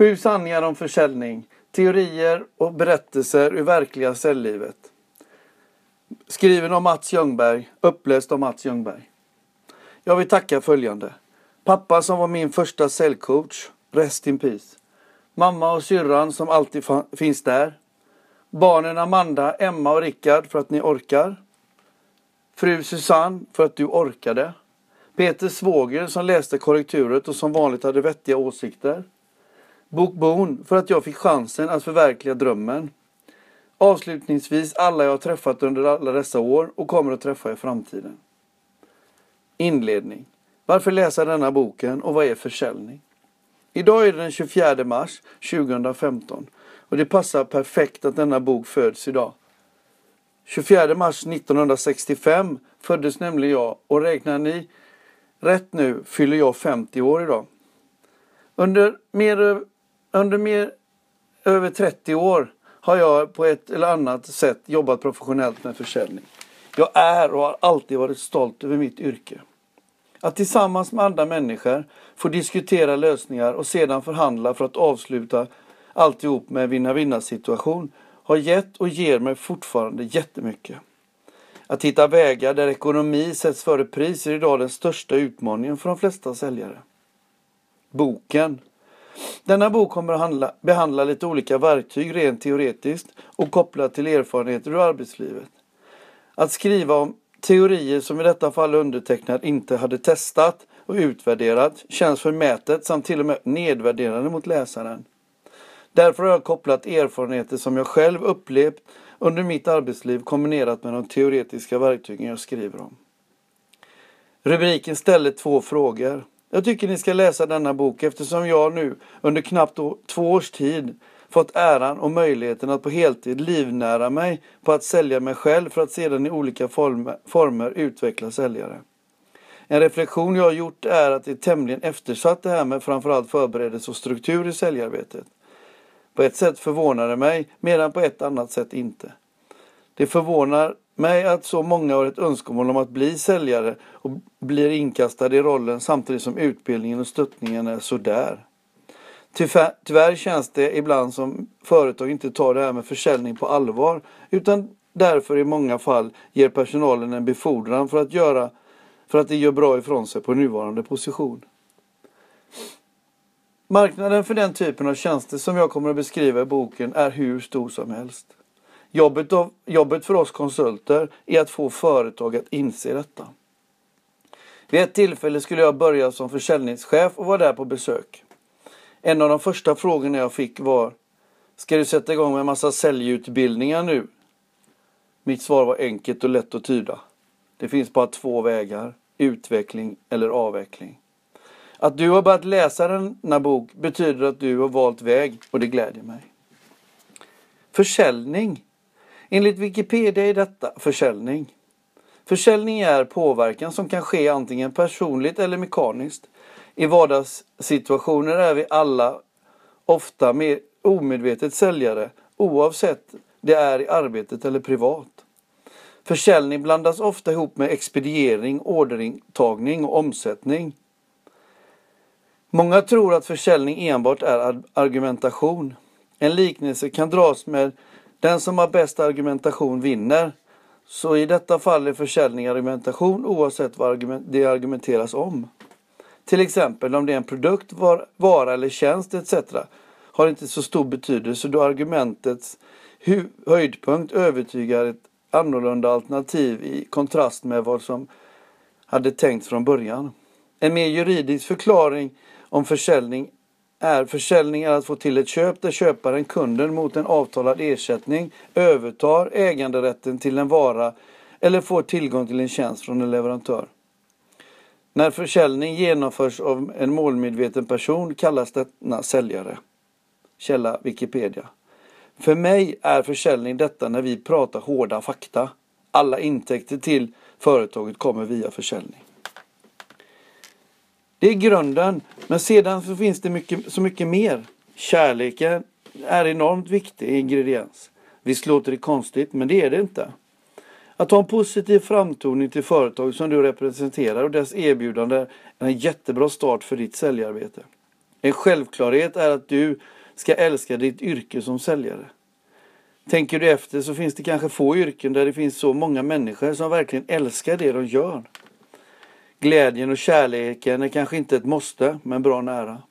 Sju sanningar om försäljning. Teorier och berättelser ur verkliga säljlivet. Skriven av Mats Ljungberg, uppläst av Mats Ljungberg. Jag vill tacka följande. Pappa som var min första säljcoach, rest in peace. Mamma och syrran som alltid finns där. Barnen Amanda, Emma och Rickard för att ni orkar. Fru Susanne för att du orkade. Peter Svåger som läste korrekturet och som vanligt hade vettiga åsikter. Bokbon för att jag fick chansen att förverkliga drömmen. Avslutningsvis alla jag har träffat under alla dessa år och kommer att träffa i framtiden. Inledning. Varför läsa denna boken och vad är försäljning? Idag är det den 24 mars 2015 och det passar perfekt att denna bok föds idag. 24 mars 1965 föddes nämligen jag och räknar ni rätt nu fyller jag 50 år idag. Under mer, under mer över 30 år har jag på ett eller annat sätt jobbat professionellt med försäljning. Jag är och har alltid varit stolt över mitt yrke. Att tillsammans med andra människor få diskutera lösningar och sedan förhandla för att avsluta alltihop med en vinna-vinna situation har gett och ger mig fortfarande jättemycket. Att hitta vägar där ekonomi sätts före pris är idag den största utmaningen för de flesta säljare. Boken. Denna bok kommer att handla, behandla lite olika verktyg rent teoretiskt och kopplat till erfarenheter ur arbetslivet. Att skriva om teorier som i detta fall undertecknad inte hade testat och utvärderat känns förmätet samt till och med nedvärderande mot läsaren. Därför har jag kopplat erfarenheter som jag själv upplevt under mitt arbetsliv kombinerat med de teoretiska verktygen jag skriver om. Rubriken ställer två frågor. Jag tycker ni ska läsa denna bok eftersom jag nu under knappt två års tid fått äran och möjligheten att på heltid livnära mig på att sälja mig själv för att sedan i olika former, former utveckla säljare. En reflektion jag har gjort är att det är tämligen eftersatt det här med framförallt förberedelse och struktur i säljarbetet. På ett sätt förvånar det mig, medan på ett annat sätt inte. Det förvånar mig att så många har ett önskemål om att bli säljare och blir inkastade i rollen samtidigt som utbildningen och stöttningen är sådär. Tyvärr, tyvärr känns det ibland som företag inte tar det här med försäljning på allvar utan därför i många fall ger personalen en befordran för att, göra, för att de gör bra ifrån sig på nuvarande position. Marknaden för den typen av tjänster som jag kommer att beskriva i boken är hur stor som helst. Jobbet, av, jobbet för oss konsulter är att få företag att inse detta. Vid ett tillfälle skulle jag börja som försäljningschef och var där på besök. En av de första frågorna jag fick var Ska du sätta igång med en massa säljutbildningar nu? Mitt svar var enkelt och lätt att tyda. Det finns bara två vägar. Utveckling eller avveckling. Att du har börjat läsa denna bok betyder att du har valt väg och det gläder mig. Försäljning. Enligt Wikipedia är detta försäljning. Försäljning är påverkan som kan ske antingen personligt eller mekaniskt. I vardagssituationer är vi alla ofta mer omedvetet säljare oavsett det är i arbetet eller privat. Försäljning blandas ofta ihop med expediering, orderingtagning och omsättning. Många tror att försäljning enbart är argumentation. En liknelse kan dras med den som har bäst argumentation vinner. Så i detta fall är försäljning argumentation oavsett vad det argumenteras om. Till exempel om det är en produkt, var, vara eller tjänst etc. har inte så stor betydelse då argumentets höjdpunkt övertygar ett annorlunda alternativ i kontrast med vad som hade tänkts från början. En mer juridisk förklaring om försäljning är försäljning är att få till ett köp där köparen, kunden, mot en avtalad ersättning övertar äganderätten till en vara eller får tillgång till en tjänst från en leverantör. När försäljning genomförs av en målmedveten person kallas denna säljare. Källa Wikipedia. För mig är försäljning detta när vi pratar hårda fakta. Alla intäkter till företaget kommer via försäljning. Det är grunden, men sedan så finns det mycket, så mycket mer. Kärleken är enormt viktig ingrediens. Visst låter det konstigt, men det är det inte. Att ha en positiv framtoning till företag som du representerar och dess erbjudande är en jättebra start för ditt säljarbete. En självklarhet är att du ska älska ditt yrke som säljare. Tänker du efter så finns det kanske få yrken där det finns så många människor som verkligen älskar det de gör. Glädjen och kärleken är kanske inte ett måste, men bra nära.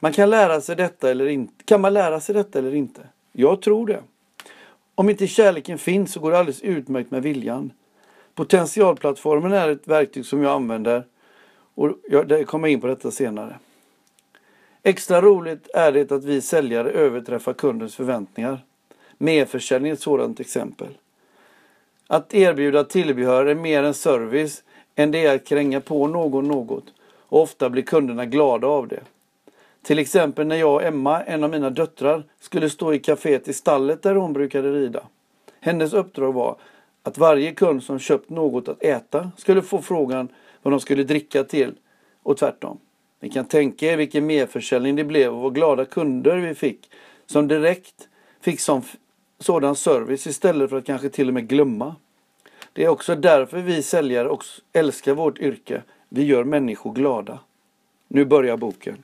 Man kan lära sig detta eller inte. Kan man lära sig detta eller inte? Jag tror det. Om inte kärleken finns så går det alldeles utmärkt med viljan. Potentialplattformen är ett verktyg som jag använder och jag kommer in på detta senare. Extra roligt är det att vi säljare överträffar kundens förväntningar. Merförsäljning är ett sådant exempel. Att erbjuda tillbehör är mer än service än det är att kränga på någon något. Och ofta blir kunderna glada av det. Till exempel när jag och Emma, en av mina döttrar, skulle stå i kaféet i stallet där hon brukade rida. Hennes uppdrag var att varje kund som köpt något att äta skulle få frågan vad de skulle dricka till och tvärtom. Ni kan tänka er vilken merförsäljning det blev och vad glada kunder vi fick som direkt fick som, sådan service istället för att kanske till och med glömma. Det är också därför vi säljare också älskar vårt yrke. Vi gör människor glada. Nu börjar boken.